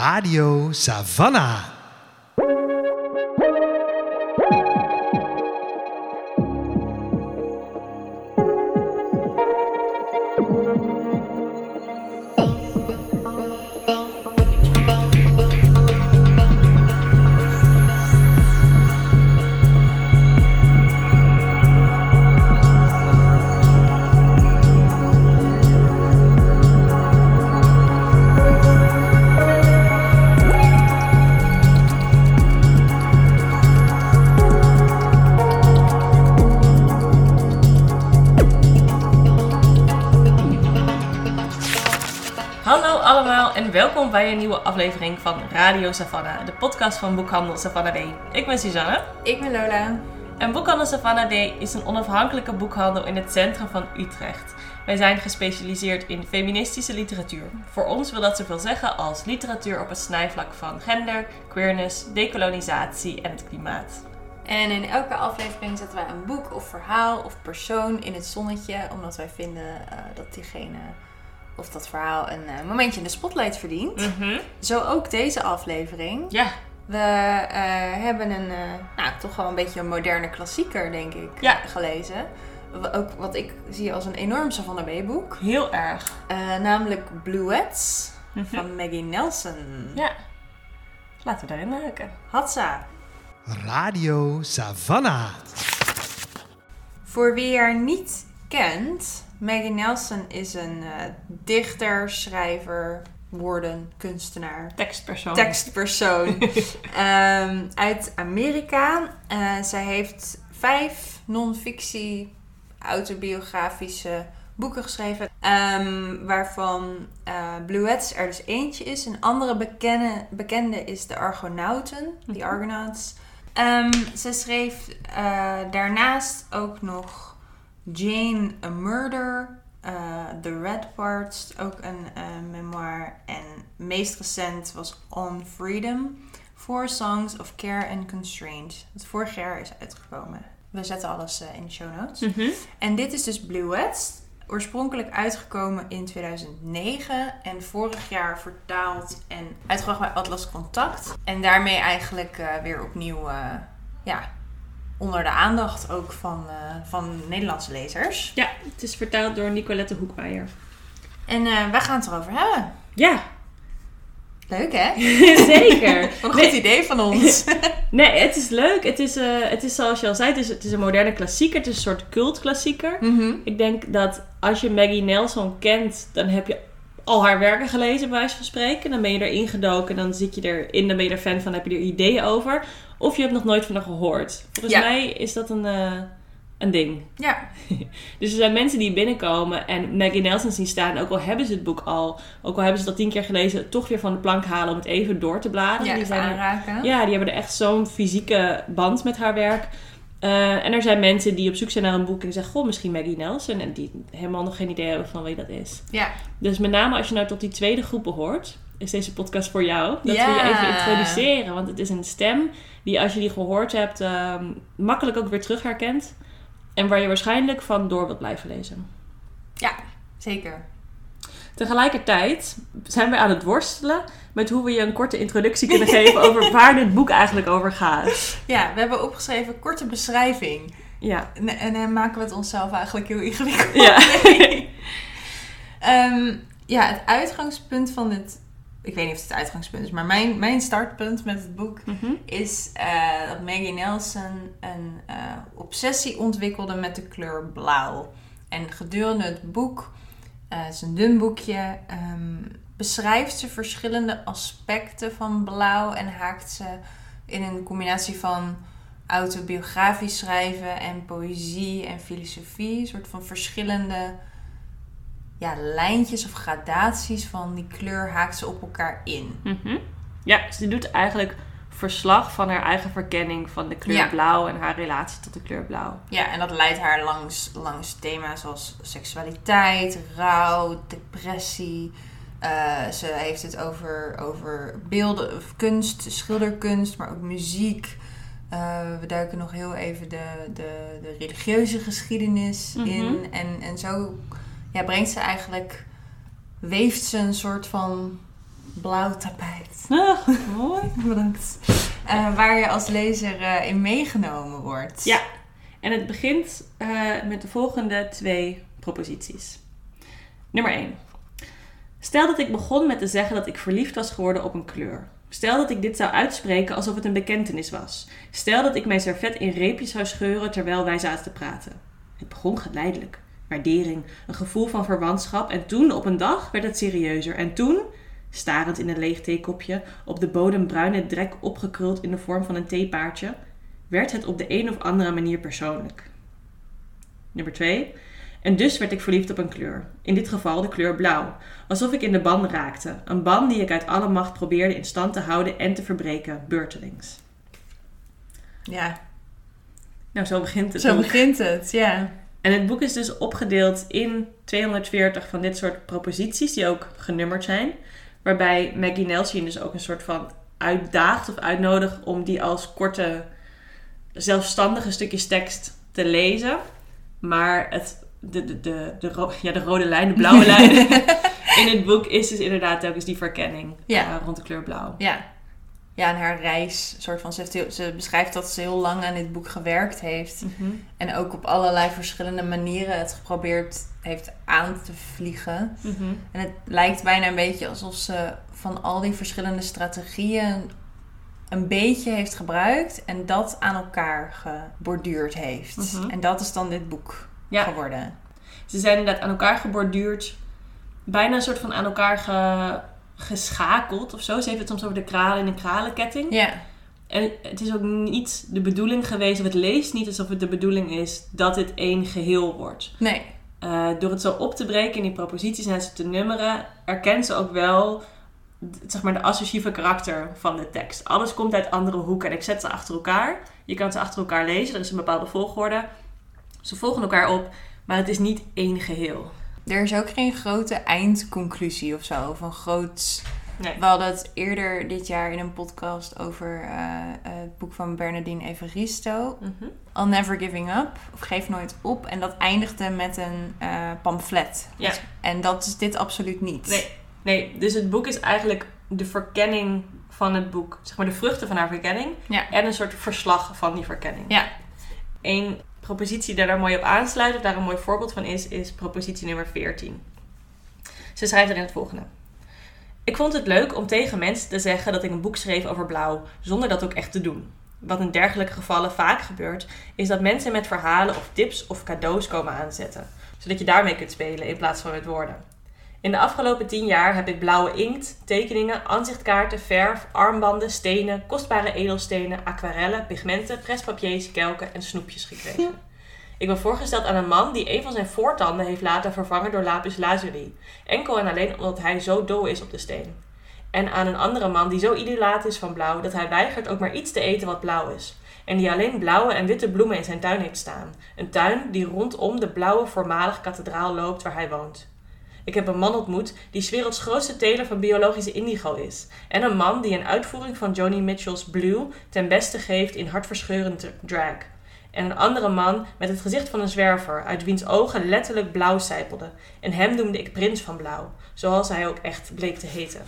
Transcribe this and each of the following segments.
Radio Savannah. Bij een nieuwe aflevering van Radio Savannah, de podcast van Boekhandel Savannah D. Ik ben Suzanne Ik ben Lola. en Boekhandel Savannah D is een onafhankelijke boekhandel in het centrum van Utrecht. Wij zijn gespecialiseerd in feministische literatuur. Voor ons wil dat zoveel zeggen als literatuur op het snijvlak van gender, queerness, dekolonisatie en het klimaat. En in elke aflevering zetten wij een boek of verhaal of persoon in het zonnetje, omdat wij vinden eh, dat diegene of dat verhaal een eh, momentje in de spotlight verdient. Zo ook deze aflevering. Ja, We eh, hebben een, eh, nou, toch wel een beetje een moderne klassieker, denk ik, Ja. gelezen. Ook wat ik zie als een enorm Savannah B boek. heel erg. Eh, namelijk Bluets van Maggie Nelson. Ja, laten we daarin duiken. Hatsa. Radio Savannah. Voor wie haar niet kent, Maggie Nelson is een eh, dichter, schrijver, woorden, kunstenaar, Tekstpersoon. tekstpersoon Ehm, uit Amerika. Eh, zij heeft vijf non-fictie autobiografische boeken geschreven, ehm, waarvan eh Bluets er dus eentje is. Een andere bekende, bekende is de Argonauten, die Argonauts. Ehm, ze schreef daarnaast ook nog Jane a Murder, eh, The Red Parts, ook een eh, memoir. En meest recent was On Freedom, Four Songs of Care and Constraint. Dat vorig jaar is uitgekomen. We zetten alles eh, in de show notes. Mhm. En dit is dus Bluets. Oorspronkelijk uitgekomen in 2009 en vorig jaar vertaald en uitgebracht bij Atlas Contact. En daarmee eigenlijk weer opnieuw ja, onder de aandacht ook van, eh, van Nederlandse lezers. Ja, het is vertaald door Nicolette Hoekmeijer. En eh wij gaan het erover hebben. Ja, Leuk hè? zeker. Wat een Nee. goed idee van ons. Nee, het is leuk. Het is, eh, het is zoals je al zei, het is, het is een moderne klassieker. Het is een soort cultklassieker. Mhm. Ik denk dat als je Maggie Nelson kent, dan heb je al haar werken gelezen, bij wijze van spreken. Dan ben je erin gedoken, dan zit je erin, dan ben je er fan van, heb je er ideeën over. Of je hebt nog nooit van haar gehoord. Volgens Ja. mij is dat een, eh, een ding. Ja, Dus er zijn mensen die binnenkomen en Maggie Nelson zien staan. Ook al hebben ze het boek al, ook al hebben ze al tien keer gelezen, toch weer van de plank halen om het even door te bladeren. ja die zijn er aanraken. ja, die hebben er echt zo'n fysieke band met haar werk. Eh, en er zijn mensen die op zoek zijn naar een boek en zeggen: Goh, misschien Maggie Nelson. En die helemaal nog geen idee hebben van wie dat is. ja. Dus met name als je nou tot die tweede groep behoort, is deze podcast voor jou. Dat we je even introduceren. Want het is een stem die, als je die gehoord hebt, ehm, makkelijk ook weer terug herkent. En waar je waarschijnlijk van door wilt blijven lezen. ja, zeker. Tegelijkertijd zijn we aan het worstelen met hoe we je een korte introductie kunnen geven over waar dit boek eigenlijk over gaat. Ja, we hebben opgeschreven korte beschrijving. Ja. En, en dan maken we het onszelf eigenlijk heel ingewikkeld. Ja. Ehm, ja, het uitgangspunt van dit... Ik weet niet of het het uitgangspunt is, maar mijn, mijn startpunt met het boek Mhm. is eh, dat Maggie Nelson een eh, obsessie ontwikkelde met de kleur blauw. En gedurende het boek, eh, het is een dun boekje, ehm, beschrijft ze verschillende aspecten van blauw en haakt ze in een combinatie van autobiografisch schrijven en poëzie en filosofie, een soort van verschillende ja, lijntjes of gradaties van die kleur haakt ze op elkaar in. Mhm. Ja, ze doet eigenlijk verslag van haar eigen verkenning van de kleur Ja. blauw en haar relatie tot de kleur blauw. Ja, en dat leidt haar langs, langs thema's als seksualiteit, rouw, depressie. Eh, ze heeft het over, over beelden, of kunst, schilderkunst, maar ook muziek. Eh, we duiken nog heel even de, de, de religieuze geschiedenis Mhm. in. En, en zo ja, brengt ze eigenlijk, weeft ze een soort van blauw tapijt. Ah, mooi. Bedankt. Eh, waar je als lezer eh, in meegenomen wordt. Ja, en het begint eh, met de volgende twee proposities. Nummer 1. Stel dat ik begon met te zeggen dat ik verliefd was geworden op een kleur. Stel dat ik dit zou uitspreken alsof het een bekentenis was. Stel dat ik mijn servet in reepjes zou scheuren terwijl wij zaten te praten. Het begon geleidelijk. Waardering, een gevoel van verwantschap en toen op een dag werd het serieuzer. En toen, starend in een leeg theekopje, op de bodem bruine drek opgekruld in de vorm van een theepaardje, werd het op de een of andere manier persoonlijk. Nummer 2. En dus werd ik verliefd op een kleur. In dit geval de kleur blauw. Alsof ik in de ban raakte. Een ban die ik uit alle macht probeerde in stand te houden en te verbreken, beurtelings. Ja, Nou, zo begint het zo begint het. Ja. En het boek is dus opgedeeld in 240 van dit soort proposities, die ook genummerd zijn. Waarbij Maggie Nelson dus ook een soort van uitdaagt of uitnodigt om die als korte, zelfstandige stukjes tekst te lezen. Maar het, de, de, de, de, ro- ja, de rode lijn, de blauwe lijn in het boek is dus inderdaad telkens die verkenning Ja. eh, rond de kleur blauw. Ja. Ja, en haar reis, soort van, ze, heeft heel- ze beschrijft dat ze heel lang aan dit boek gewerkt heeft. Mhm. En ook op allerlei verschillende manieren het geprobeerd heeft aan te vliegen. Mhm. En het lijkt bijna een beetje alsof ze van al die verschillende strategieën een beetje heeft gebruikt en dat aan elkaar geborduurd heeft. Mhm. En dat is dan dit boek Ja. geworden. Ze zijn inderdaad aan elkaar geborduurd. Bijna een soort van aan elkaar ge- geschakeld of zo. Ze heeft het soms over de kralen in een kralenketting. Ja, En het is ook niet de bedoeling geweest, of het leest niet alsof het de bedoeling is dat het één geheel wordt. nee. Eh, door het zo op te breken in die proposities en ze te nummeren, erkent ze ook wel zeg maar, de associatieve karakter van de tekst. Alles komt uit andere hoeken en ik zet ze achter elkaar. Je kan ze achter elkaar lezen, er is een bepaalde volgorde. Ze volgen elkaar op, maar het is niet één geheel. Er is ook geen grote eindconclusie of zo. Of een groot... Nee. We hadden het eerder dit jaar in een podcast over eh, het boek van Bernardine Evaristo. Mhm. All Never Giving Up. Of Geef Nooit Op. En dat eindigde met een eh, pamflet. Ja. En dat is dit absoluut niet. Nee, nee, dus het boek is eigenlijk de verkenning van het boek. Zeg maar de vruchten van haar verkenning. Ja. En een soort verslag van die verkenning. Ja. Eén propositie die daar mooi op aansluit, of daar een mooi voorbeeld van is, is propositie nummer 14. Ze schrijft erin het volgende. Ik vond het leuk om tegen mensen te zeggen dat ik een boek schreef over blauw, zonder dat ook echt te doen. Wat in dergelijke gevallen vaak gebeurt, is dat mensen met verhalen of tips of cadeaus komen aanzetten, zodat je daarmee kunt spelen in plaats van met woorden. In de afgelopen tien jaar heb ik blauwe inkt, tekeningen, aanzichtkaarten, verf, armbanden, stenen, kostbare edelstenen, aquarellen, pigmenten, prespapiers, kelken en snoepjes gekregen. Ik ben voorgesteld aan een man die een van zijn voortanden heeft laten vervangen door lapis lazuli. Enkel en alleen omdat hij zo dol is op de steen. En aan een andere man die zo idolaat is van blauw dat hij weigert ook maar iets te eten wat blauw is. En die alleen blauwe en witte bloemen in zijn tuin heeft staan. Een tuin die rondom de blauwe voormalige kathedraal loopt waar hij woont. Ik heb een man ontmoet die 's werelds grootste teler van biologische indigo is. En een man die een uitvoering van Joni Mitchell's Blue ten beste geeft in hartverscheurend drag. En een andere man met het gezicht van een zwerver, uit wiens ogen letterlijk blauw sijpelden. En hem noemde ik prins van blauw, zoals hij ook echt bleek te heten.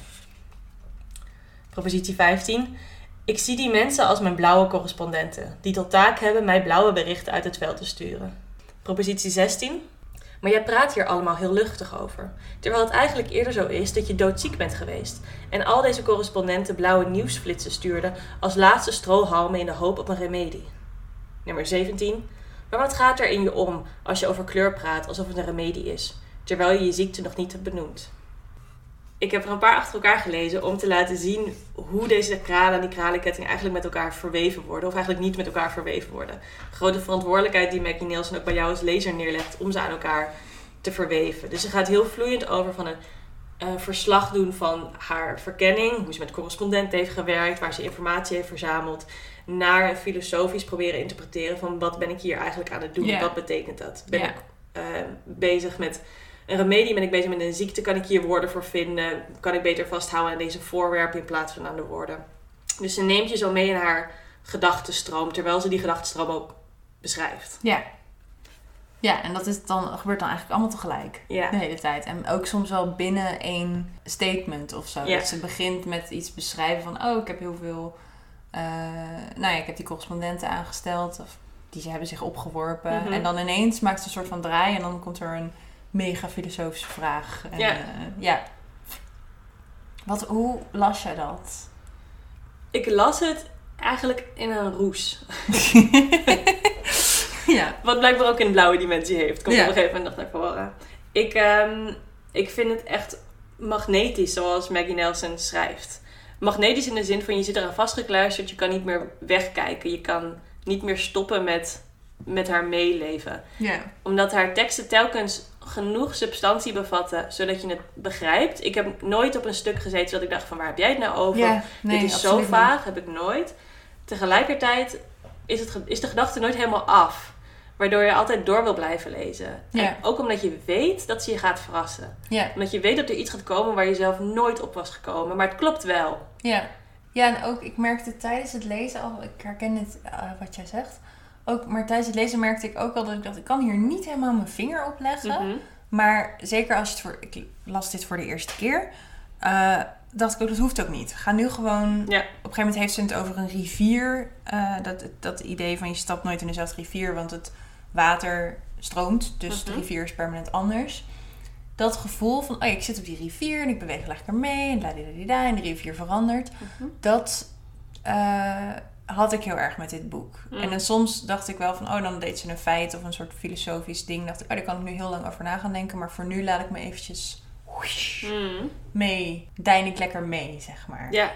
Propositie 15. Ik zie die mensen als mijn blauwe correspondenten, die tot taak hebben mij blauwe berichten uit het veld te sturen. Propositie 16. Maar jij praat hier allemaal heel luchtig over. Terwijl het eigenlijk eerder zo is dat je doodziek bent geweest. En al deze correspondenten blauwe nieuwsflitsen stuurden als laatste strohalmen in de hoop op een remedie. Nummer 17. Maar wat gaat er in je om als je over kleur praat alsof het een remedie is, terwijl je je ziekte nog niet hebt benoemd? Ik heb er een paar achter elkaar gelezen om te laten zien hoe deze kralen en die kralenketting eigenlijk met elkaar verweven worden. Of eigenlijk niet met elkaar verweven worden. Grote verantwoordelijkheid die Maggie Nielsen ook bij jou als lezer neerlegt om ze aan elkaar te verweven. Dus ze gaat heel vloeiend over van een eh, verslag doen van haar verkenning. Hoe ze met correspondenten heeft gewerkt, waar ze informatie heeft verzameld. Naar een filosofisch proberen interpreteren van wat ben ik hier eigenlijk aan het doen? Wat betekent dat? Ben ik eh, bezig met een remedie? Ben ik bezig met een ziekte? Kan ik hier woorden voor vinden? Kan ik beter vasthouden aan deze voorwerpen in plaats van aan de woorden? Dus ze neemt je zo mee in haar gedachtenstroom, terwijl ze die gedachtenstroom ook beschrijft. Ja. Ja, en dat is dan, gebeurt dan eigenlijk allemaal tegelijk. Ja. De hele tijd. En ook soms wel binnen één statement of zo. Ja. Dat ze begint met iets beschrijven van... Oh, ik heb heel veel... eh, nou ja, ik heb die correspondenten aangesteld. Of die ze hebben zich opgeworpen. Mhm. En dan ineens maakt ze een soort van draai. En dan komt er een mega filosofische vraag. En, Ja. eh, ja. Wat, hoe las jij dat? Ik las het eigenlijk in een roes. ja. Wat blijkbaar ook een blauwe dimensie heeft. Komt Ja. op een gegeven moment nog naar voren. Ik, ehm, ik vind het echt magnetisch zoals Maggie Nelson schrijft. Magnetisch in de zin van je zit eraan vastgekluisterd. Je kan niet meer wegkijken. Je kan niet meer stoppen met, met haar meeleven. Ja. Omdat haar teksten telkens genoeg substantie bevatten. Zodat je het begrijpt. Ik heb nooit op een stuk gezeten dat ik dacht van waar heb jij het nou over? Ja, nee, Dit is zo niet. vaag, heb ik nooit. Tegelijkertijd is, het, is de gedachte nooit helemaal af. Waardoor je altijd door wil blijven lezen. Ja. En ook omdat je weet dat ze je gaat verrassen. Ja. Omdat je weet dat er iets gaat komen waar je zelf nooit op was gekomen. Maar het klopt wel. Ja. ja, en ook ik merkte tijdens het lezen al, ik herken het eh, wat jij zegt. Ook, maar tijdens het lezen merkte ik ook al dat ik dacht, ik kan hier niet helemaal mijn vinger op leggen. Mhm. Maar zeker als je het voor, ik las dit voor de eerste keer, eh, dacht ik ook, dat hoeft ook niet. Ga nu gewoon, Ja. op een gegeven moment heeft ze het over een rivier. eh, dat, dat idee van je stapt nooit in dezelfde rivier, want het water stroomt. Dus de Mhm. rivier is permanent anders. Dat gevoel van, oh ja, ik zit op die rivier en ik beweeg lekker mee en ladidadida en de rivier verandert. Mhm. Dat eh, had ik heel erg met dit boek. Mm. En dan soms dacht ik wel van, oh, dan deed ze een feit of een soort filosofisch ding. Dacht ik, oh, daar kan ik nu heel lang over na gaan denken. Maar voor nu laat ik me eventjes whoosh, Mhm. mee, dein ik lekker mee, zeg maar. Ja.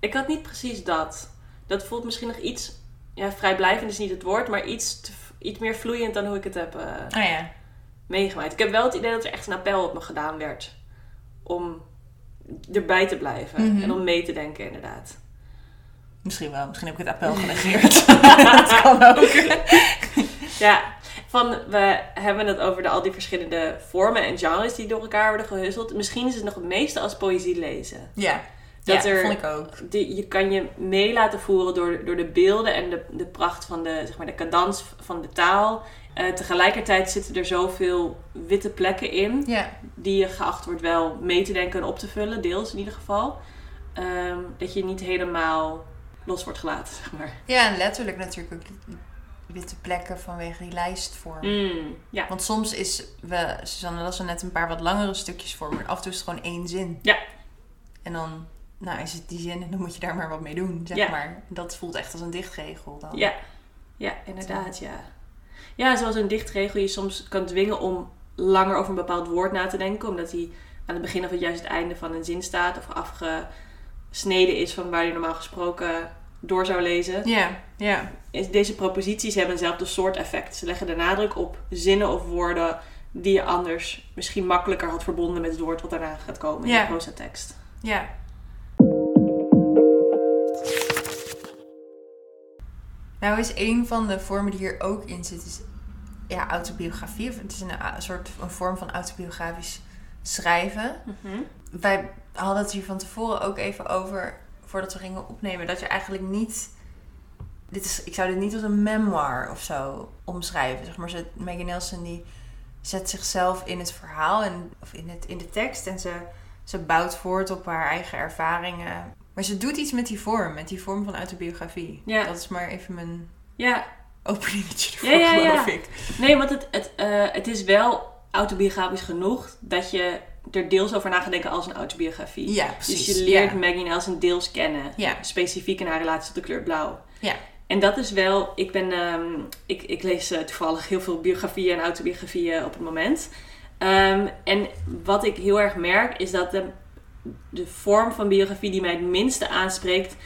Ik had niet precies dat. Dat voelt misschien nog iets... Ja, vrijblijvend is niet het woord. Maar iets, te- iets meer vloeiend dan hoe ik het heb eh, Oh ja, meegemaakt. Ik heb wel het idee dat er echt een appel op me gedaan werd. Om erbij te blijven. Mhm. En om mee te denken, inderdaad. Misschien wel. Misschien heb ik het appel genegeerd. dat kan ook. Ja, van we hebben het over de, al die verschillende vormen en genres die door elkaar worden gehusseld. Misschien is het nog het meeste als poëzie lezen. Ja, Dat ja er- vond ik ook. Die, je kan je mee laten voeren door, door de beelden en de, de pracht van de, zeg maar, de cadans van de taal. Eh, tegelijkertijd zitten er zoveel witte plekken in, Ja, die je geacht wordt wel mee te denken en op te vullen, deels in ieder geval. Ehm, dat je niet helemaal los wordt gelaten, zeg maar. ja en letterlijk natuurlijk ook witte plekken vanwege die lijstvorm. Mm, ja. Want soms is, we, Suzanne las er net een paar wat langere stukjes voor, maar af en toe is het gewoon één zin. Ja. En dan nou, is het die zin en dan moet je daar maar wat mee doen, zeg Ja. maar. Dat voelt echt als een dichtregel dan. Ja, ja inderdaad, ja. Ja, zoals een dichtregel je soms kan dwingen om langer over een bepaald woord na te denken. Omdat hij aan het begin of het juist het einde van een zin staat. Of afgesneden is van waar je normaal gesproken door zou lezen. Ja, ja. Deze proposities hebben eenzelfde soort effect. Ze leggen de nadruk op zinnen of woorden die je anders misschien makkelijker had verbonden met het woord wat daarna gaat komen in Ja. de proza-tekst. Ja. Nou is een van de vormen die hier ook in zit, is ja, autobiografie. Het is een, soort een vorm van autobiografisch schrijven. Wij hadden het hier van tevoren ook even over, voordat we gingen opnemen, dat je eigenlijk niet... Dit is, ik zou dit niet als een memoir of zo omschrijven. Zeg maar, ze, Maggie Nelson die zet zichzelf in het verhaal en, of in, het, in de tekst en ze, ze bouwt voort op haar eigen ervaringen. Maar ze doet iets met die vorm, met die vorm van autobiografie. Ja. Dat is maar even mijn Ja, openingetje ervoor, Ja, ja, ja. geloof ik. Nee, want het, het, eh, het is wel autobiografisch genoeg dat je er deels over na denken als een autobiografie. Ja, precies. Dus je leert Ja. Maggie Nelson deels kennen. Ja. Specifiek in haar relatie tot de kleur blauw. Ja. En dat is wel, ik ben, ehm, ik, ik lees eh, toevallig heel veel biografieën en autobiografieën op het moment. Ehm, en wat ik heel erg merk is dat de, de vorm van biografie die mij het minste aanspreekt,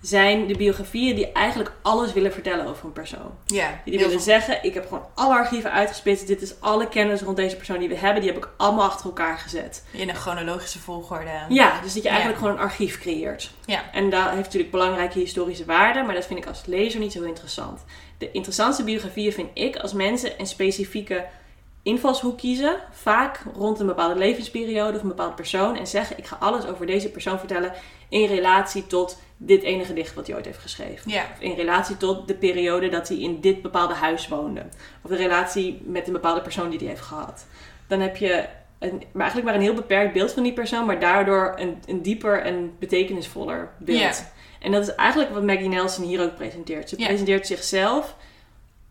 zijn de biografieën die eigenlijk alles willen vertellen over een persoon. Ja, Die willen veel- zeggen, ik heb gewoon alle archieven uitgespitst. Dit is alle kennis rond deze persoon die we hebben. Die heb ik allemaal achter elkaar gezet. in een chronologische volgorde. Ja, dus dat je Ja. eigenlijk gewoon een archief creëert. Ja. En dat heeft natuurlijk belangrijke historische waarde. Maar dat vind ik als lezer niet zo interessant. De interessantste biografieën vind ik als mensen een specifieke invalshoek kiezen, vaak rond een bepaalde levensperiode of een bepaalde persoon, en zeggen: Ik ga alles over deze persoon vertellen in relatie tot dit ene gedicht wat hij ooit heeft geschreven. Ja. Of in relatie tot de periode dat hij in dit bepaalde huis woonde. Of de relatie met een bepaalde persoon die hij heeft gehad. Dan heb je een, maar eigenlijk maar een heel beperkt beeld van die persoon, maar daardoor een, een dieper en betekenisvoller beeld. En dat is eigenlijk wat Maggie Nelson hier ook presenteert. Ze presenteert zichzelf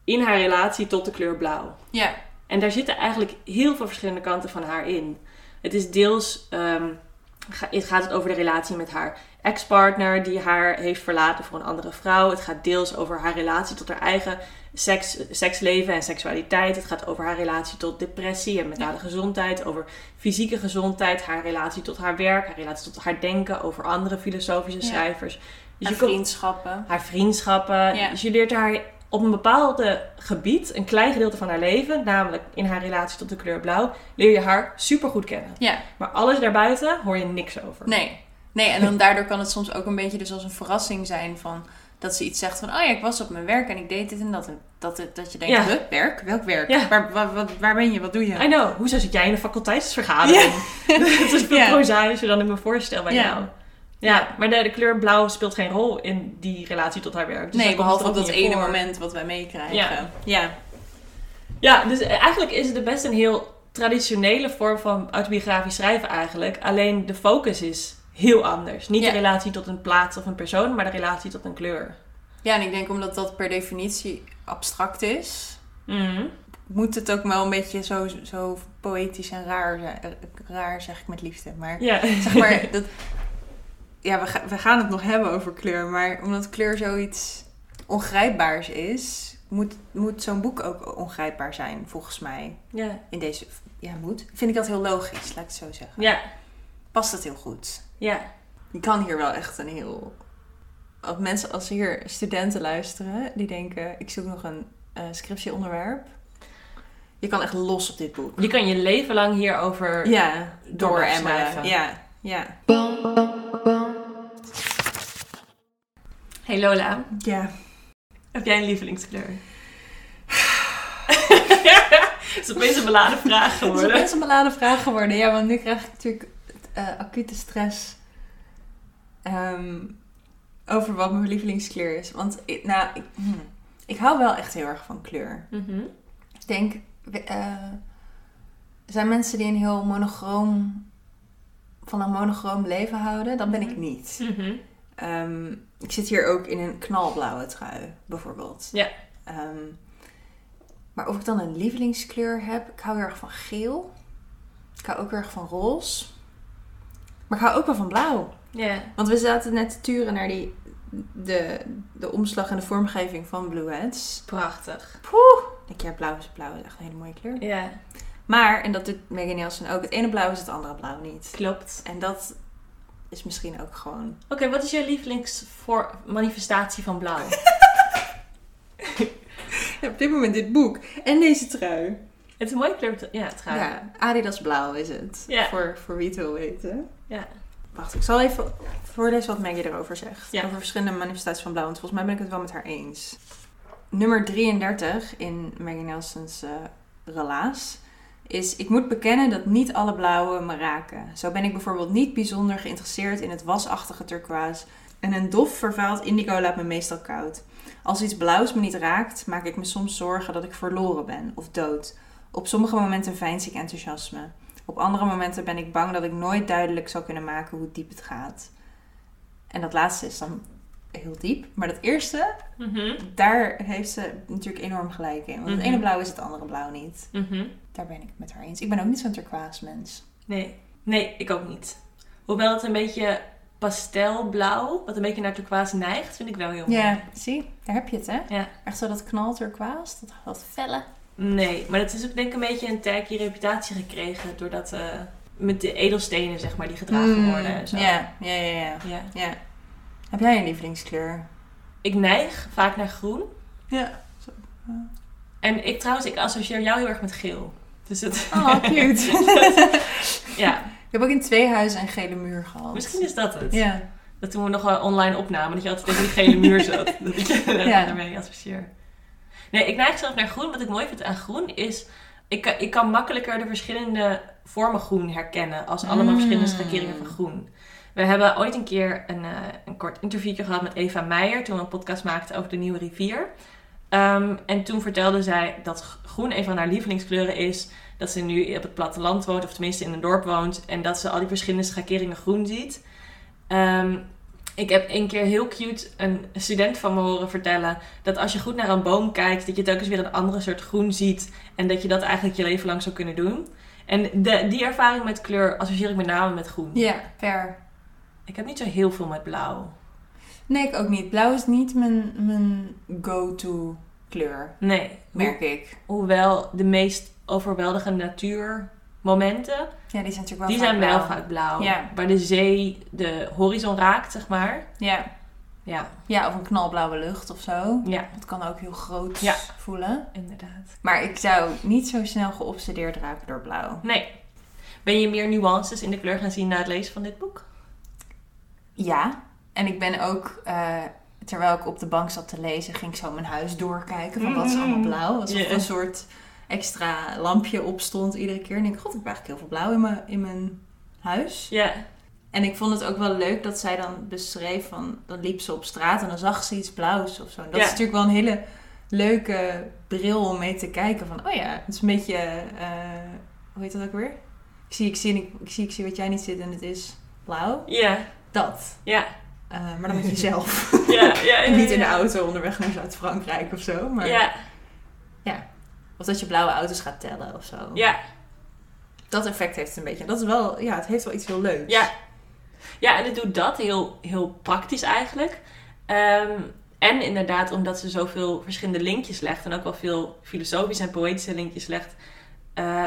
in haar relatie tot de kleur blauw. Ja. En daar zitten eigenlijk heel veel verschillende kanten van haar in. Het is deels het gaat het over de relatie met haar ex-partner die haar heeft verlaten voor een andere vrouw. Het gaat deels over haar relatie tot haar eigen seks, seksleven en seksualiteit. Het gaat over haar relatie tot depressie en mentale gezondheid, over fysieke gezondheid, haar relatie tot haar werk, haar relatie tot haar denken, over andere filosofische Ja. schrijvers. Dus je komt- vriendschappen. haar vriendschappen. Ja. Dus je leert haar op een bepaald gebied, een klein gedeelte van haar leven, namelijk in haar relatie tot de kleur blauw, leer je haar supergoed kennen. Ja. Maar alles daarbuiten hoor je niks over. Nee. Nee, en dan daardoor kan het soms ook een beetje dus als een verrassing zijn van... Dat ze iets zegt van, oh ja, ik was op mijn werk en ik deed dit en dat. En dat, dat je denkt, Ja. huh, werk? Welk werk? Ja. Waar, waar, waar, waar ben je? Wat doe je? I know. Hoezo zit jij in een faculteitsvergadering? Het is veel Ja. prozaïscher dan ik me voorstel bij Ja. jou. Ja, maar de, de kleur blauw speelt geen rol in die relatie tot haar werk. Dus nee, behalve op dat ene voor. moment wat wij meekrijgen. Ja. ja. Ja, dus eigenlijk is het best een heel traditionele vorm van autobiografisch schrijven eigenlijk. Alleen de focus is heel anders. Niet Ja. de relatie tot een plaats of een persoon, maar de relatie tot een kleur. Ja, en ik denk omdat dat per definitie abstract is... Mhm. moet het ook wel een beetje zo, zo poëtisch en raar zijn. Eh, Raar zeg ik met liefde, maar Ja. zeg maar dat... Ja, we, ga- we gaan het nog hebben over kleur, maar omdat kleur zoiets ongrijpbaars is, moet, moet zo'n boek ook ongrijpbaar zijn, volgens mij. ja. In deze, ja, moet. Vind ik dat heel logisch, laat ik het zo zeggen. Ja. Past het heel goed. Ja. Je kan hier wel echt een heel... Als mensen, als hier studenten luisteren, die denken, ik zoek nog een eh, scriptieonderwerp. Je kan echt los op dit boek. Je kan je leven lang hierover Ja, door door blijven emmeren. schrijven. Ja, ja. Hey Lola, Ja. heb jij een lievelingskleur? Het is opeens een beladen vraag Het is geworden. best een beladen vraag geworden. Ja, want nu krijg ik natuurlijk eh, acute stress ehm, over wat mijn lievelingskleur is. Want ik, nou, ik, hmm, ik hou wel echt heel erg van kleur. Mhm. Ik denk, eh, er zijn mensen die een heel monochroom, van een monochroom leven houden. Dat ben ik niet. Mhm. Ehm, ik zit hier ook in een knalblauwe trui, bijvoorbeeld. Ja. Ehm, maar of ik dan een lievelingskleur heb, ik hou heel erg van geel. Ik hou ook heel erg van roze. Maar ik hou ook wel van blauw. Ja. Want we zaten net te turen naar die, de, de omslag en de vormgeving van Blue Heads. Prachtig. Poeh! Ik ja, blauw is blauw, is echt een hele mooie kleur. Ja, Maar, en dat doet Megan Nielsen ook, het ene blauw is het andere blauw niet. klopt. En dat is misschien ook gewoon... Oké, wat is jouw lievelingsmanifestatie van blauw? Ja, op dit moment dit boek. En deze trui. Het is een mooie kleur. Ja, trui. Ja, Adidas blauw is het. Ja. Voor, voor wie het wil weten. Ja. Wacht, ik zal even voorlezen wat Maggie erover zegt. Ja. Over verschillende manifestaties van blauw. Want volgens mij ben ik het wel met haar eens. Nummer 33 in Maggie Nelson's eh relaas is... Ik moet bekennen dat niet alle blauwen me raken. Zo ben ik bijvoorbeeld niet bijzonder geïnteresseerd in het wasachtige turquoise. En een dof vervuild indigo laat me meestal koud. Als iets blauws me niet raakt, maak ik me soms zorgen dat ik verloren ben of dood. Op sommige momenten veins ik enthousiasme. Op andere momenten ben ik bang dat ik nooit duidelijk zal kunnen maken hoe diep het gaat. En dat laatste is dan heel diep. Maar dat eerste, Mhm. daar heeft ze natuurlijk enorm gelijk in. Want het Mhm. ene blauw is het andere blauw niet. Mhm. Daar ben ik het met haar eens. Ik ben ook niet zo'n turquoise mens. Nee. Nee, ik ook niet. Hoewel het een beetje pastelblauw, wat een beetje naar turquoise neigt, vind ik wel heel mooi. Ja, zie, daar heb je het hè. Ja. Echt zo dat knal turquoise, dat, dat felle. Nee, maar het is ook denk ik een beetje een tacky reputatie gekregen doordat eh, met de edelstenen zeg maar die gedragen Mm, worden en zo. Ja, ja, ja, ja, Ja. ja. Heb jij een lievelingskleur? Ik neig vaak naar groen. Ja. En ik trouwens, ik associeer jou heel erg met geel. Dus het, Oh, cute. ja, ik heb ook in twee huizen een gele muur gehad. misschien is dat het. Ja. Dat toen we nog wel online opnamen, dat je altijd tegen die gele muur zat. dat ik je Ja. daarmee associeer. Nee, ik neig zelf naar groen. Wat ik mooi vind aan groen is ik, kan- ik kan makkelijker de verschillende vormen groen herkennen als allemaal verschillende Mm. schakeringen van groen. We hebben ooit een keer een, eh, een kort interviewtje gehad met Eva Meijer toen we een podcast maakten over de Nieuwe Rivier. Ehm, en toen vertelde zij dat groen een van haar lievelingskleuren is. Dat ze nu op het platteland woont, of tenminste in een dorp woont. En dat ze al die verschillende schakeringen groen ziet. Ehm, ik heb een keer heel cute een student van me horen vertellen dat als je goed naar een boom kijkt, dat je telkens weer een andere soort groen ziet. En dat je dat eigenlijk je leven lang zou kunnen doen. En de, die ervaring met kleur associeer ik met name met groen. Ja, fair. Ik heb niet zo heel veel met blauw. Nee, ik ook niet. Blauw is niet mijn, mijn go-to kleur, Nee, merk ik. hoewel de meest overweldigende natuurmomenten, Ja, die zijn natuurlijk wel die vaak zijn wel blauw. vaak blauw. Ja. Waar de zee de horizon raakt, zeg maar. Ja. Ja, ja, of een knalblauwe lucht of zo. ja, Dat kan ook heel groot Ja. voelen. inderdaad. Maar ik zou niet zo snel geobsedeerd raken door blauw. Nee. Ben je meer nuances in de kleur gaan zien na het lezen van dit boek? Ja. En ik ben ook, eh, terwijl ik op de bank zat te lezen, ging ik zo mijn huis doorkijken van wat is allemaal blauw. Alsof er Ja. een soort extra lampje op stond iedere keer. En ik denk, god, ik heb eigenlijk heel veel blauw in mijn, in mijn huis. Ja, En ik vond het ook wel leuk dat zij dan beschreef van, dan liep ze op straat en dan zag ze iets blauws of zo. En dat is natuurlijk wel een hele leuke bril om mee te kijken van, oh ja, het is een beetje, eh, hoe heet dat ook weer? Ik zie, ik zie, ik, ik zie, ik zie wat jij niet ziet en het is blauw. ja, Dat. ja. Eh, maar dan met jezelf. Ja, ja, ja, en niet in de ja. auto onderweg naar Zuid-Frankrijk of zo. Maar, Ja, Of dat je blauwe auto's gaat tellen of zo. ja, Dat effect heeft het een beetje. En dat is wel, ja, het heeft wel iets heel leuks. ja. Ja, en het doet dat heel, heel praktisch eigenlijk. Ehm, en inderdaad, omdat ze zoveel verschillende linkjes legt en ook wel veel filosofische en poëtische linkjes legt, eh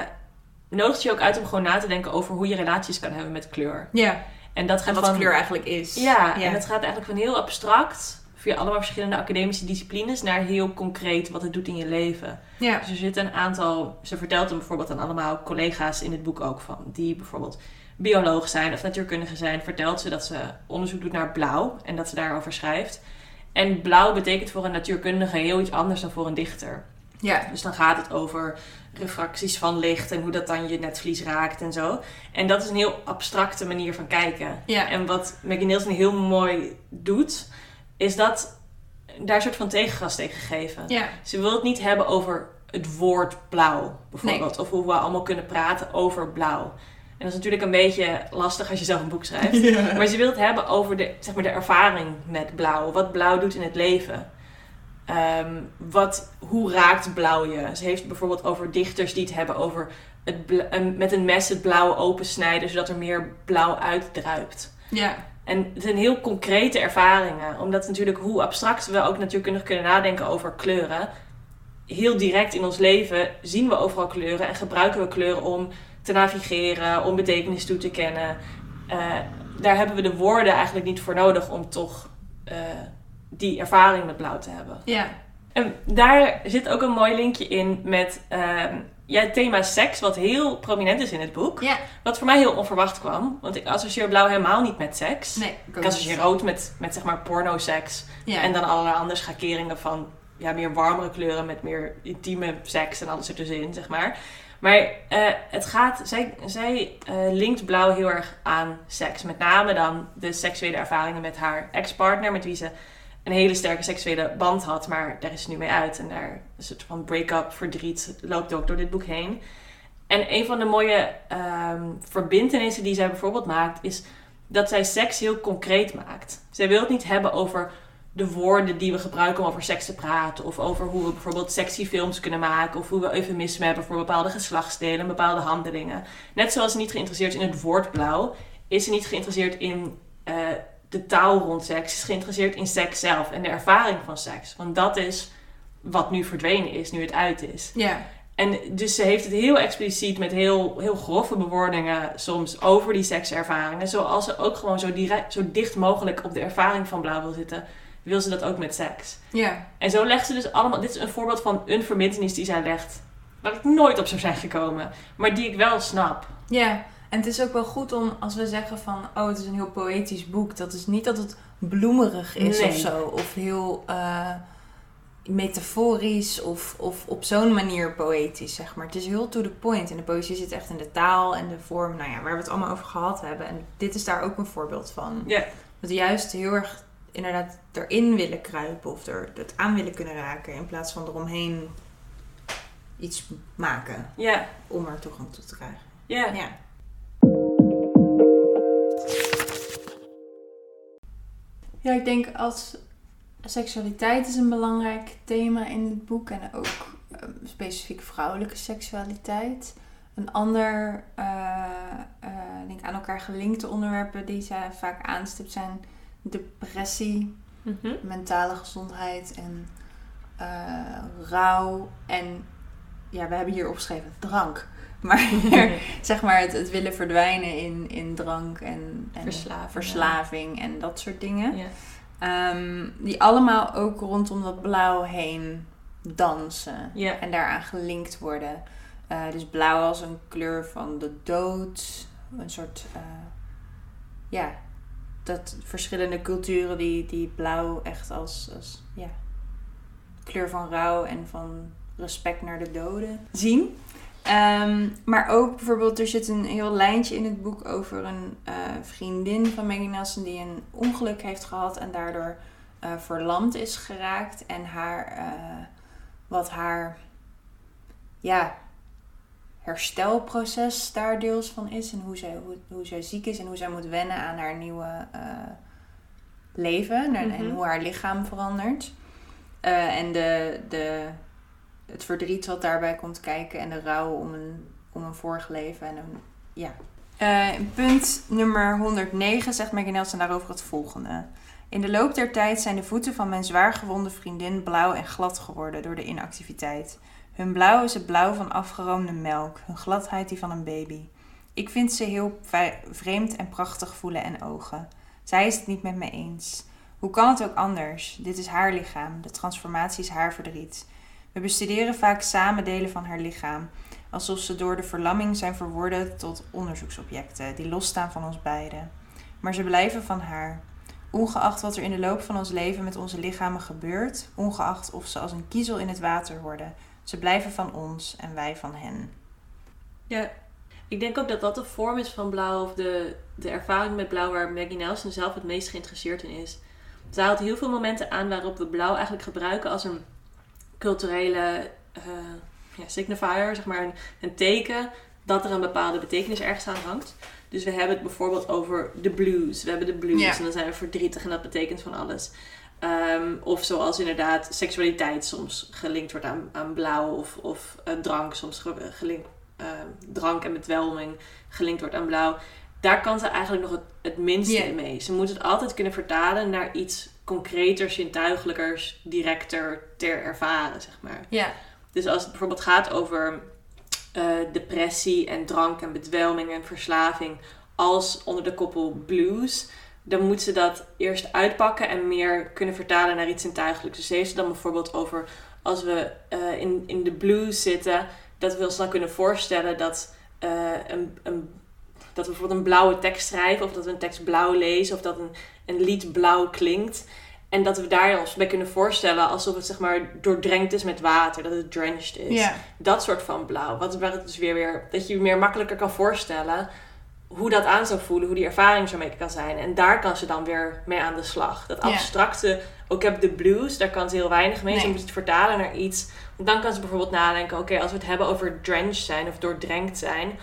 nodigt je ook uit om gewoon na te denken over hoe je relaties kan hebben met kleur. Ja. En dat En gaat wat van, kleur eigenlijk is. Ja, en dat gaat eigenlijk van heel abstract, via allemaal verschillende academische disciplines, naar heel concreet wat het doet in je leven. Ja. Dus er zitten een aantal, ze vertelt hem bijvoorbeeld aan allemaal collega's in het boek ook van, die bijvoorbeeld bioloog zijn of natuurkundige zijn, vertelt ze dat ze onderzoek doet naar blauw en dat ze daarover schrijft. En blauw betekent voor een natuurkundige heel iets anders dan voor een dichter. Ja. Dus dan gaat het over refracties van licht en hoe dat dan je netvlies raakt en zo. En dat is een heel abstracte manier van kijken. Ja. En wat Maggie Nielsen heel mooi doet, is dat daar een soort van tegengas tegen geven. Ja. Ze wil het niet hebben over het woord blauw, bijvoorbeeld. Of hoe we allemaal kunnen praten over blauw. En dat is natuurlijk een beetje lastig als je zelf een boek schrijft. Maar ze wil het hebben over de, zeg maar, de ervaring met blauw. Wat blauw doet in het leven. Ehm, wat, hoe raakt blauw je? Ze heeft bijvoorbeeld over dichters die het hebben over het een- met een mes het blauw opensnijden, zodat er meer blauw uitdruipt. Ja. En het zijn heel concrete ervaringen, omdat natuurlijk hoe abstract we ook natuurkundig kunnen nadenken over kleuren, heel direct in ons leven zien we overal kleuren en gebruiken we kleuren om te navigeren, om betekenis toe te kennen. Eh, daar hebben we de woorden eigenlijk niet voor nodig om toch eh, die ervaring met blauw te hebben. Ja. En daar zit ook een mooi linkje in met ehm, ja, het thema seks, wat heel prominent is in het boek. Ja. Wat voor mij heel onverwacht kwam, want ik associeer blauw helemaal niet met seks. Nee. Ik associeer rood met, met zeg maar porno-seks. Ja. En dan allerlei andere schakeringen van ja, meer warmere kleuren met meer intieme seks en alles ertussenin, zeg maar. Maar eh, het gaat, zij, zij eh, linkt blauw heel erg aan seks. Met name dan de seksuele ervaringen met haar ex-partner, met wie ze een hele sterke seksuele band had, maar daar is ze nu mee uit. En daar een soort van break-up verdriet loopt ook door dit boek heen. En een van de mooie ehm verbintenissen die zij bijvoorbeeld maakt, is dat zij seks heel concreet maakt. Zij wil het niet hebben over de woorden die we gebruiken om over seks te praten. Of over hoe we bijvoorbeeld sexy films kunnen maken. Of hoe we eufemismen hebben voor bepaalde geslachtsdelen, bepaalde handelingen. Net zoals ze niet geïnteresseerd is in het woord blauw, is ze niet geïnteresseerd in eh, de taal rond seks. Ze is geïnteresseerd in seks zelf en de ervaring van seks. Want dat is wat nu verdwenen is, nu het uit is. Ja. En dus ze heeft het heel expliciet met heel, heel grove bewoordingen soms over die sekservaringen. Zoals ze ook gewoon zo, direct, zo dicht mogelijk op de ervaring van blauw wil zitten, wil ze dat ook met seks. Ja. En zo legt ze dus allemaal... Dit is een voorbeeld van een verbintenis die zij legt. Waar ik nooit op zou zijn gekomen. Maar die ik wel snap. Ja. En het is ook wel goed om, als we zeggen van, oh, het is een heel poëtisch boek. Dat is niet dat het bloemerig is Nee. of zo. Of heel, eh, metaforisch of, of op zo'n manier poëtisch, zeg maar. Het is heel to the point. En de poëzie zit echt in de taal en de vorm, nou ja, waar we het allemaal over gehad hebben. En dit is daar ook een voorbeeld van. Ja. Dat juist heel erg inderdaad erin willen kruipen of er het aan willen kunnen raken. In plaats van eromheen iets maken Ja, om er toegang toe te krijgen. ja. Ja. Ja, ik denk als seksualiteit is een belangrijk thema in het boek en ook eh, specifiek vrouwelijke seksualiteit. Een ander, eh, eh, denk aan elkaar gelinkte onderwerpen die zij vaak aanstipt zijn depressie, Mhm. mentale gezondheid en eh, rouw en ja, we hebben hier opgeschreven drank. Maar zeg maar het, het willen verdwijnen in, in drank en, en Verslaving, verslaving en dat soort dingen. Ja. Ehm, die allemaal ook rondom dat blauw heen dansen Ja. en daaraan gelinkt worden. Eh, dus blauw als een kleur van de dood. Een soort, eh, ja, dat verschillende culturen die, die blauw echt als, als ja, kleur van rouw en van respect naar de doden zien. Ehm, maar ook bijvoorbeeld, er zit een heel lijntje in het boek over een eh, vriendin van Maggie Nelson die een ongeluk heeft gehad en daardoor eh, verlamd is geraakt. En haar, eh, wat haar, ja, herstelproces daar deels van is. En hoe zij, hoe, hoe zij ziek is en hoe zij moet wennen aan haar nieuwe leven. En, en Mhm. hoe haar lichaam verandert. En de, de, het verdriet wat daarbij komt kijken en de rouw om een, om een vorig leven. En een, ja. Eh, punt nummer 109 zegt Maggie Nelson daarover het volgende. In de loop der tijd zijn de voeten van mijn zwaargewonde vriendin blauw en glad geworden door de inactiviteit. Hun blauw is het blauw van afgeroomde melk, hun gladheid die van een baby. Ik vind ze heel vreemd en prachtig voelen en ogen. Zij is het niet met me eens. Hoe kan het ook anders? Dit is haar lichaam, de transformatie is haar verdriet. We bestuderen vaak samen delen van haar lichaam, alsof ze door de verlamming zijn verworden tot onderzoeksobjecten die losstaan van ons beiden. Maar ze blijven van haar. Ongeacht wat er in de loop van ons leven met onze lichamen gebeurt, ongeacht of ze als een kiezel in het water worden, ze blijven van ons en wij van hen. Ja, ik denk ook dat dat de vorm is van blauw, of de, de ervaring met blauw waar Maggie Nelson zelf het meest geïnteresseerd in is. Zij haalt heel veel momenten aan waarop we blauw eigenlijk gebruiken als een culturele eh, ja, signifier, zeg maar een, een teken dat er een bepaalde betekenis ergens aan hangt. Dus we hebben het bijvoorbeeld over de blues. We hebben de blues Ja. en dan zijn we verdrietig en dat betekent van alles. Ehm, of zoals inderdaad seksualiteit soms gelinkt wordt aan, aan blauw of, of eh, drank soms ge- gelinkt, eh, drank en bedwelming gelinkt wordt aan blauw. Daar kan ze eigenlijk nog het, het minste mee. Ze moet het altijd kunnen vertalen naar iets concreter, zintuigelijkers, directer ter ervaren, zeg maar. Ja, Dus als het bijvoorbeeld gaat over eh, depressie en drank en bedwelming en verslaving als onder de koppel blues, dan moet ze dat eerst uitpakken en meer kunnen vertalen naar iets zintuigelijks. Dus heeft ze dan bijvoorbeeld over als we eh, in, in de blues zitten, dat we ons dan kunnen voorstellen dat, eh, een, een, dat we bijvoorbeeld een blauwe tekst schrijven, of dat we een tekst blauw lezen, of dat een, een lied blauw klinkt. En dat we daar ons bij kunnen voorstellen alsof het zeg maar doordrenkt is met water, dat het drenched is. Dat soort van blauw. Wat waar het dus weer weer dat je je meer makkelijker kan voorstellen hoe dat aan zou voelen, hoe die ervaring zo mee kan zijn. En daar kan ze dan weer mee aan de slag. Dat abstracte, ook heb de blues, daar kan ze heel weinig mee. Ze Nee. moet het vertalen naar iets. Want dan kan ze bijvoorbeeld nadenken, oké, als we het hebben over drenched zijn of doordrenkt zijn,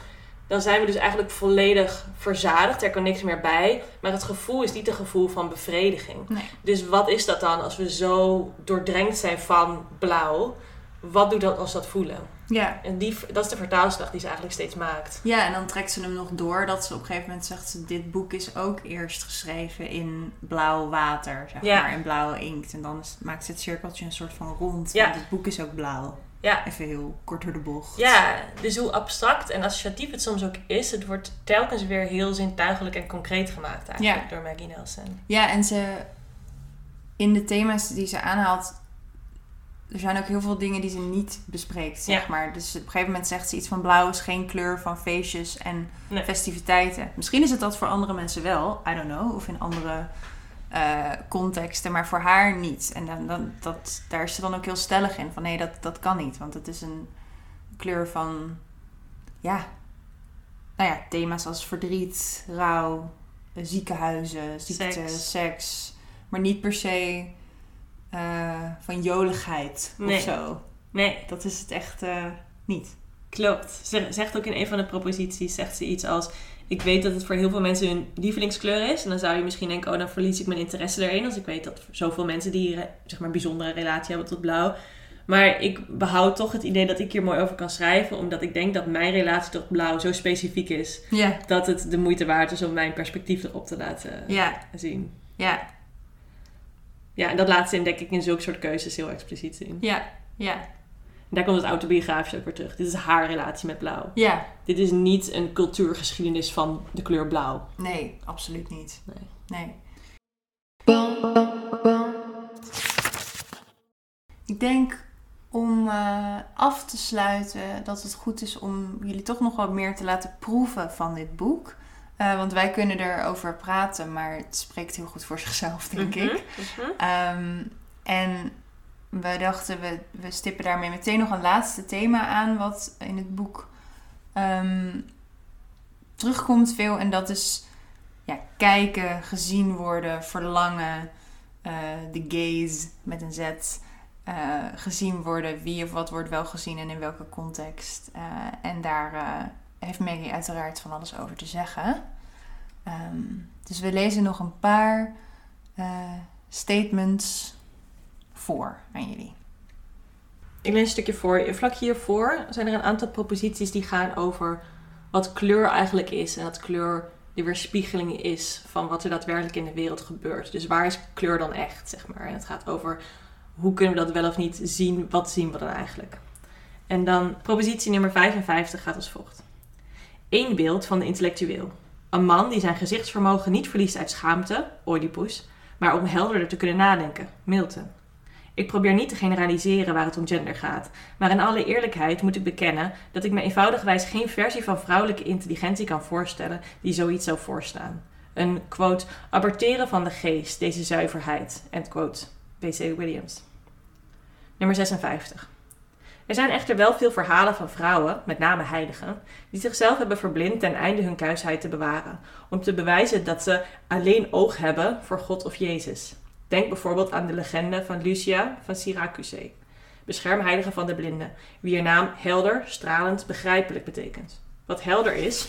dan zijn we dus eigenlijk volledig verzadigd. Er kan niks meer bij. Maar het gevoel is niet een gevoel van bevrediging. Nee. Dus wat is dat dan als we zo doordrenkt zijn van blauw? Wat doet dat als dat voelen? Ja. En die, dat is de vertaalslag die ze eigenlijk steeds maakt. ja, en dan trekt ze hem nog door dat ze op een gegeven moment zegt... Ze, dit boek is ook eerst geschreven in blauw water, zeg Ja. maar, in blauwe inkt. En dan is- maakt ze het cirkeltje een soort van rond. Ja. want dit boek is ook blauw. Ja. Even heel kort door de bocht. Ja, dus hoe abstract en associatief het soms ook is, het wordt telkens weer heel zintuigelijk en concreet gemaakt eigenlijk door Maggie Nelson. Ja, en ze... In de thema's die ze aanhaalt... Er zijn ook heel veel dingen die ze niet bespreekt, zeg Ja. maar. Dus op een gegeven moment zegt ze iets van... Blauw is geen kleur van feestjes en Nee. festiviteiten. Misschien is het dat voor andere mensen wel. I don't know. Of in andere eh, contexten, maar voor haar niet. En dan, dan, dat, daar is ze dan ook heel stellig in. Van nee, dat, dat kan niet. Want het is een kleur van, ja, nou ja, thema's als verdriet, rouw, eh, ziekenhuizen, ziekte, Seks. seks. maar niet per se eh, van joligheid Nee. of zo. Nee, Dat is het echt niet. klopt. Ze zegt ook in een van de proposities, zegt ze iets als... Ik weet dat het voor heel veel mensen hun lievelingskleur is. En dan zou je misschien denken, oh, dan verlies ik mijn interesse erin. Als ik weet dat zoveel mensen die eh, zeg maar, een bijzondere relatie hebben tot blauw. Maar ik behoud toch het idee dat ik hier mooi over kan schrijven. Omdat ik denk dat mijn relatie tot blauw zo specifiek is. Ja, Dat het de moeite waard is om mijn perspectief erop te laten ja, zien. ja, Ja, en dat laat ze in, denk ik in zulke soort keuzes heel expliciet zien. ja, ja, daar komt het autobiografisch ook weer terug. Dit is haar relatie met blauw. ja. Dit is niet een cultuurgeschiedenis van de kleur blauw. Nee, absoluut niet. Nee. Nee. Ik denk om eh, af te sluiten dat het goed is om jullie toch nog wat meer te laten proeven van dit boek. Eh, want wij kunnen erover praten, maar het spreekt heel goed voor zichzelf, denk ik. Mhm. Ehm, en we dachten, we, we stippen daarmee meteen nog een laatste thema aan, wat in het boek ehm, terugkomt veel. En dat is ja, kijken, gezien worden, verlangen, eh, de gaze met een Z. eh, gezien worden, wie of wat wordt wel gezien en in welke context. Eh, en daar heeft Maggie uiteraard van alles over te zeggen. Ehm, dus we lezen nog een paar statements voor aan jullie. Ik lees een stukje voor. Vlak hiervoor zijn er een aantal proposities die gaan over wat kleur eigenlijk is. En dat kleur de weerspiegeling is van wat er daadwerkelijk in de wereld gebeurt. Dus waar is kleur dan echt, zeg maar. En het gaat over hoe kunnen we dat wel of niet zien. Wat zien we dan eigenlijk? En dan propositie nummer 55 gaat als volgt. Eén beeld van de intellectueel. Een man die zijn gezichtsvermogen niet verliest uit schaamte, Oedipus, maar om helderder te kunnen nadenken, Milton. Ik probeer niet te generaliseren waar het om gender gaat, maar in alle eerlijkheid moet ik bekennen dat ik me eenvoudigwijs geen versie van vrouwelijke intelligentie kan voorstellen die zoiets zou voorstaan. Een, quote, aborteren van de geest, deze zuiverheid, end quote, P.C. Williams. Nummer 56. Er zijn echter wel veel verhalen van vrouwen, met name heiligen, die zichzelf hebben verblind ten einde hun kuisheid te bewaren, om te bewijzen dat ze alleen oog hebben voor God of Jezus. Denk bijvoorbeeld aan de legende van Lucia van Syracuse, beschermheilige van de blinden, wier naam helder, stralend, begrijpelijk betekent. Wat helder is,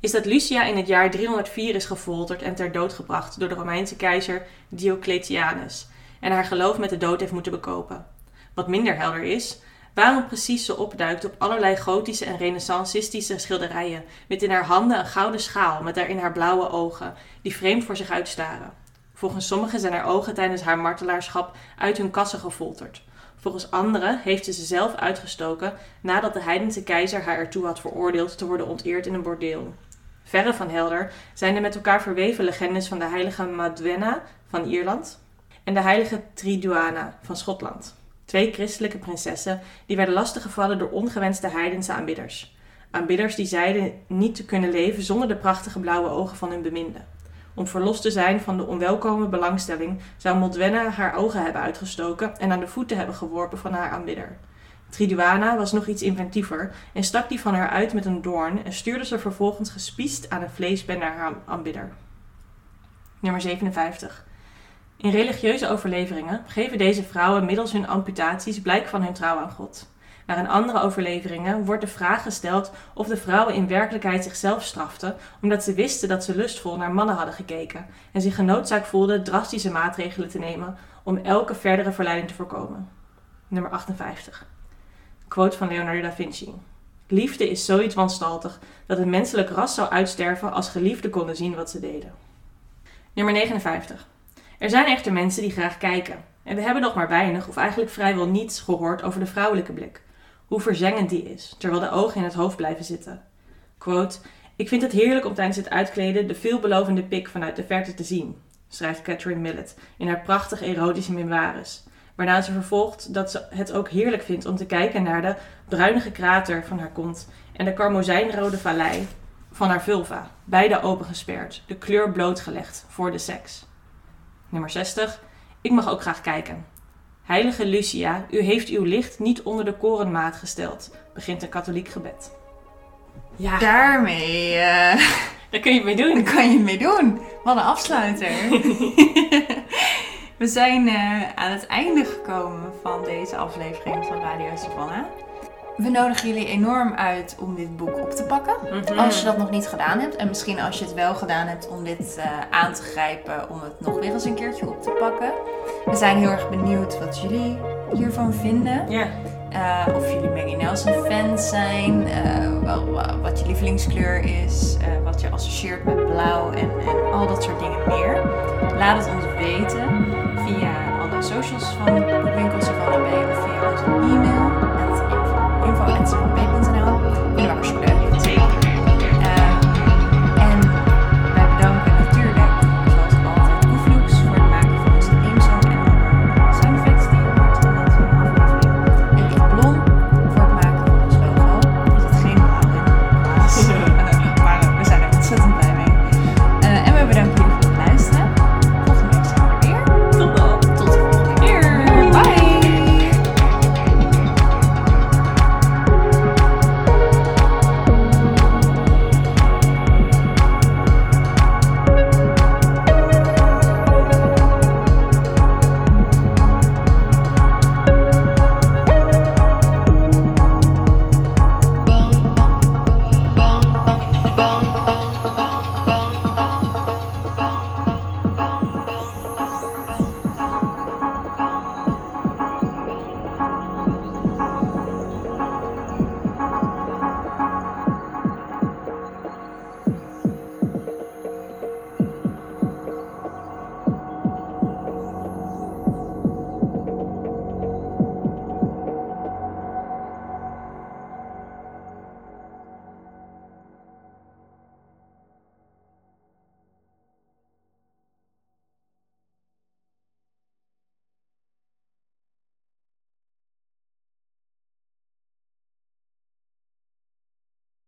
is dat Lucia in het jaar 304 is gefolterd en ter dood gebracht door de Romeinse keizer Diocletianus en haar geloof met de dood heeft moeten bekopen. Wat minder helder is, waarom precies ze opduikt op allerlei gotische en renaissancistische schilderijen, met in haar handen een gouden schaal met daarin haar blauwe ogen, die vreemd voor zich uitstaren. Volgens sommigen zijn haar ogen tijdens haar martelaarschap uit hun kassen gefolterd. Volgens anderen heeft ze ze zelf uitgestoken nadat de heidense keizer haar ertoe had veroordeeld te worden onteerd in een bordeel. Verre van helder zijn de met elkaar verweven legendes van de heilige Madwenna van Ierland en de heilige Triduana van Schotland. Twee christelijke prinsessen die werden lastiggevallen door ongewenste heidense aanbidders. Aanbidders die zeiden niet te kunnen leven zonder de prachtige blauwe ogen van hun beminde. Om verlost te zijn van de onwelkome belangstelling zou Modwenna haar ogen hebben uitgestoken en aan de voeten hebben geworpen van haar aanbidder. Triduana was nog iets inventiever en stak die van haar uit met een doorn en stuurde ze vervolgens gespiest aan een vleesben naar haar aanbidder. Nummer 57. In religieuze overleveringen geven deze vrouwen middels hun amputaties blijk van hun trouw aan God. Maar in andere overleveringen wordt de vraag gesteld of de vrouwen in werkelijkheid zichzelf straften omdat ze wisten dat ze lustvol naar mannen hadden gekeken en zich genoodzaakt voelden drastische maatregelen te nemen om elke verdere verleiding te voorkomen. Nummer 58. Quote van Leonardo da Vinci. Liefde is zoiets wanstaltig dat het menselijk ras zou uitsterven als geliefden konden zien wat ze deden. Nummer 59. Er zijn echter mensen die graag kijken. En we hebben nog maar weinig of eigenlijk vrijwel niets gehoord over de vrouwelijke blik. Hoe verzengend die is, terwijl de ogen in het hoofd blijven zitten. Ik vind het heerlijk om tijdens het uitkleden de veelbelovende pik vanuit de verte te zien, schrijft Catherine Millet in haar prachtig erotische memoires. Waarna ze vervolgt dat ze het ook heerlijk vindt om te kijken naar de bruinige krater van haar kont en de karmozijnrode vallei van haar vulva, beide opengesperd, de kleur blootgelegd voor de seks. Nummer 60. Ik mag ook graag kijken. Heilige Lucia, u heeft uw licht niet onder de korenmaat gesteld, begint een katholiek gebed. Ja, Daarmee eh, daar kun je mee doen. daar kan je mee doen. Wat een afsluiter. We zijn eh, aan het einde gekomen van deze aflevering van Radio Savannah we nodigen jullie enorm uit om dit boek op te pakken. Mhm. Als je dat nog niet gedaan hebt. En misschien als je het wel gedaan hebt om dit eh, aan te grijpen. Om het nog weer eens een keertje op te pakken. We zijn heel erg benieuwd wat jullie hiervan vinden. Eh, of jullie Maggie Nelson fans zijn. Eh, wel, wat je lievelingskleur is. wat je associeert met blauw. En, en, al dat soort dingen meer. Laat het ons weten. Via alle socials van Winkels Savannah Of via onze e-mail.